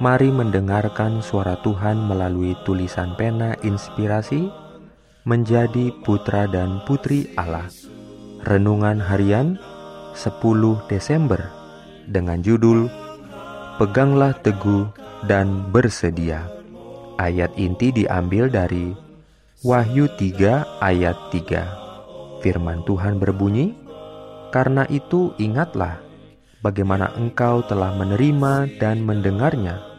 Mari mendengarkan suara Tuhan melalui tulisan pena inspirasi menjadi putra dan putri Allah. Renungan harian 10 Desember dengan judul Peganglah teguh dan bersedia. Ayat inti diambil dari Wahyu 3 ayat 3. Firman Tuhan berbunyi, "Karena itu ingatlah bagaimana engkau telah menerima dan mendengarnya."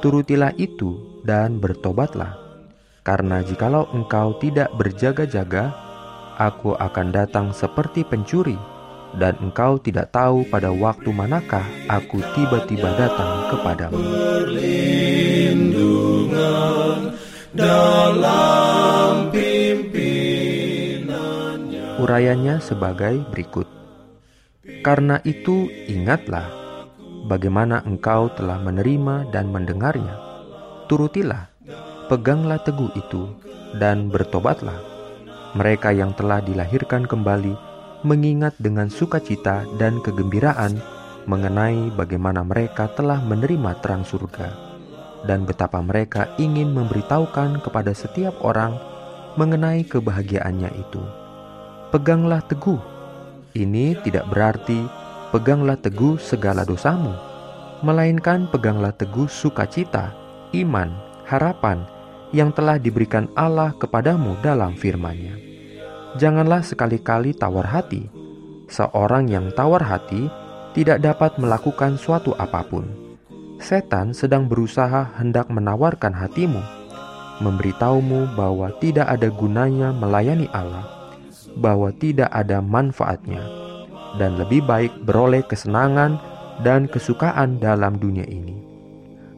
turutilah itu dan bertobatlah. Karena jikalau engkau tidak berjaga-jaga, aku akan datang seperti pencuri, dan engkau tidak tahu pada waktu manakah aku tiba-tiba datang kepadamu. Urayanya sebagai berikut. Karena itu ingatlah bagaimana engkau telah menerima dan mendengarnya. Turutilah, peganglah teguh itu, dan bertobatlah. Mereka yang telah dilahirkan kembali mengingat dengan sukacita dan kegembiraan mengenai bagaimana mereka telah menerima terang surga dan betapa mereka ingin memberitahukan kepada setiap orang mengenai kebahagiaannya itu. Peganglah teguh. Ini tidak berarti peganglah teguh segala dosamu, melainkan peganglah teguh sukacita, iman, harapan yang telah diberikan Allah kepadamu dalam firman-Nya. Janganlah sekali-kali tawar hati. Seorang yang tawar hati tidak dapat melakukan suatu apa pun. Setan sedang berusaha hendak menawarkan hatimu, memberitahumu bahwa tidak ada gunanya melayani Allah, bahwa tidak ada manfaatnya dan lebih baik beroleh kesenangan dan kesukaan dalam dunia ini.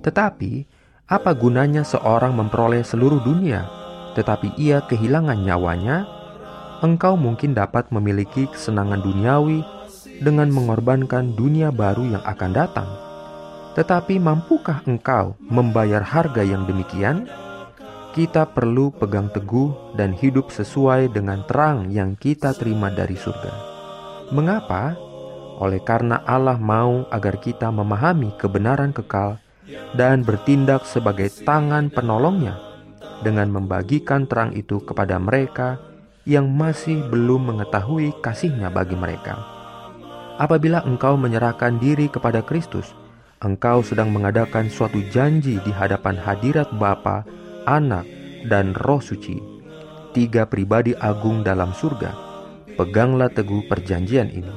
Tetapi, apa gunanya seorang memperoleh seluruh dunia, tetapi ia kehilangan nyawanya? Engkau mungkin dapat memiliki kesenangan duniawi dengan mengorbankan dunia baru yang akan datang. Tetapi mampukah engkau membayar harga yang demikian? Kita perlu pegang teguh dan hidup sesuai dengan terang yang kita terima dari surga. Mengapa? Oleh karena Allah mau agar kita memahami kebenaran kekal dan bertindak sebagai tangan penolongnya dengan membagikan terang itu kepada mereka yang masih belum mengetahui kasihnya bagi mereka. Apabila engkau menyerahkan diri kepada Kristus, engkau sedang mengadakan suatu janji di hadapan hadirat Bapa, Anak, dan Roh Suci, tiga pribadi agung dalam surga Peganglah teguh perjanjian ini.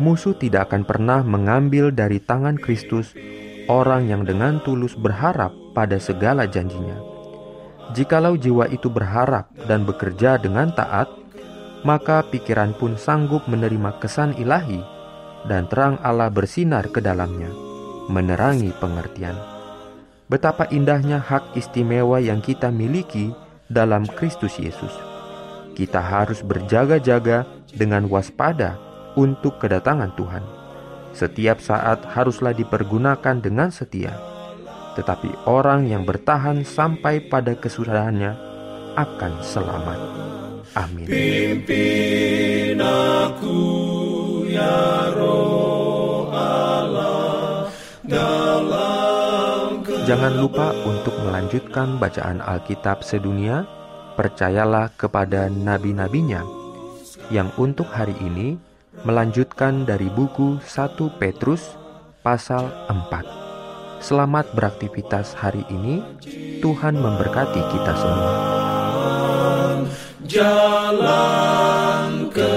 Musuh tidak akan pernah mengambil dari tangan Kristus orang yang dengan tulus berharap pada segala janjinya. Jikalau jiwa itu berharap dan bekerja dengan taat, maka pikiran pun sanggup menerima kesan ilahi dan terang Allah bersinar ke dalamnya, menerangi pengertian. Betapa indahnya hak istimewa yang kita miliki dalam Kristus Yesus kita harus berjaga-jaga dengan waspada untuk kedatangan Tuhan. Setiap saat haruslah dipergunakan dengan setia, tetapi orang yang bertahan sampai pada kesudahannya akan selamat. Amin. Pimpin aku ya roh Jangan lupa untuk melanjutkan bacaan Alkitab sedunia percayalah kepada nabi-nabinya yang untuk hari ini melanjutkan dari buku 1 Petrus pasal 4. Selamat beraktivitas hari ini. Tuhan memberkati kita semua. Jalan ke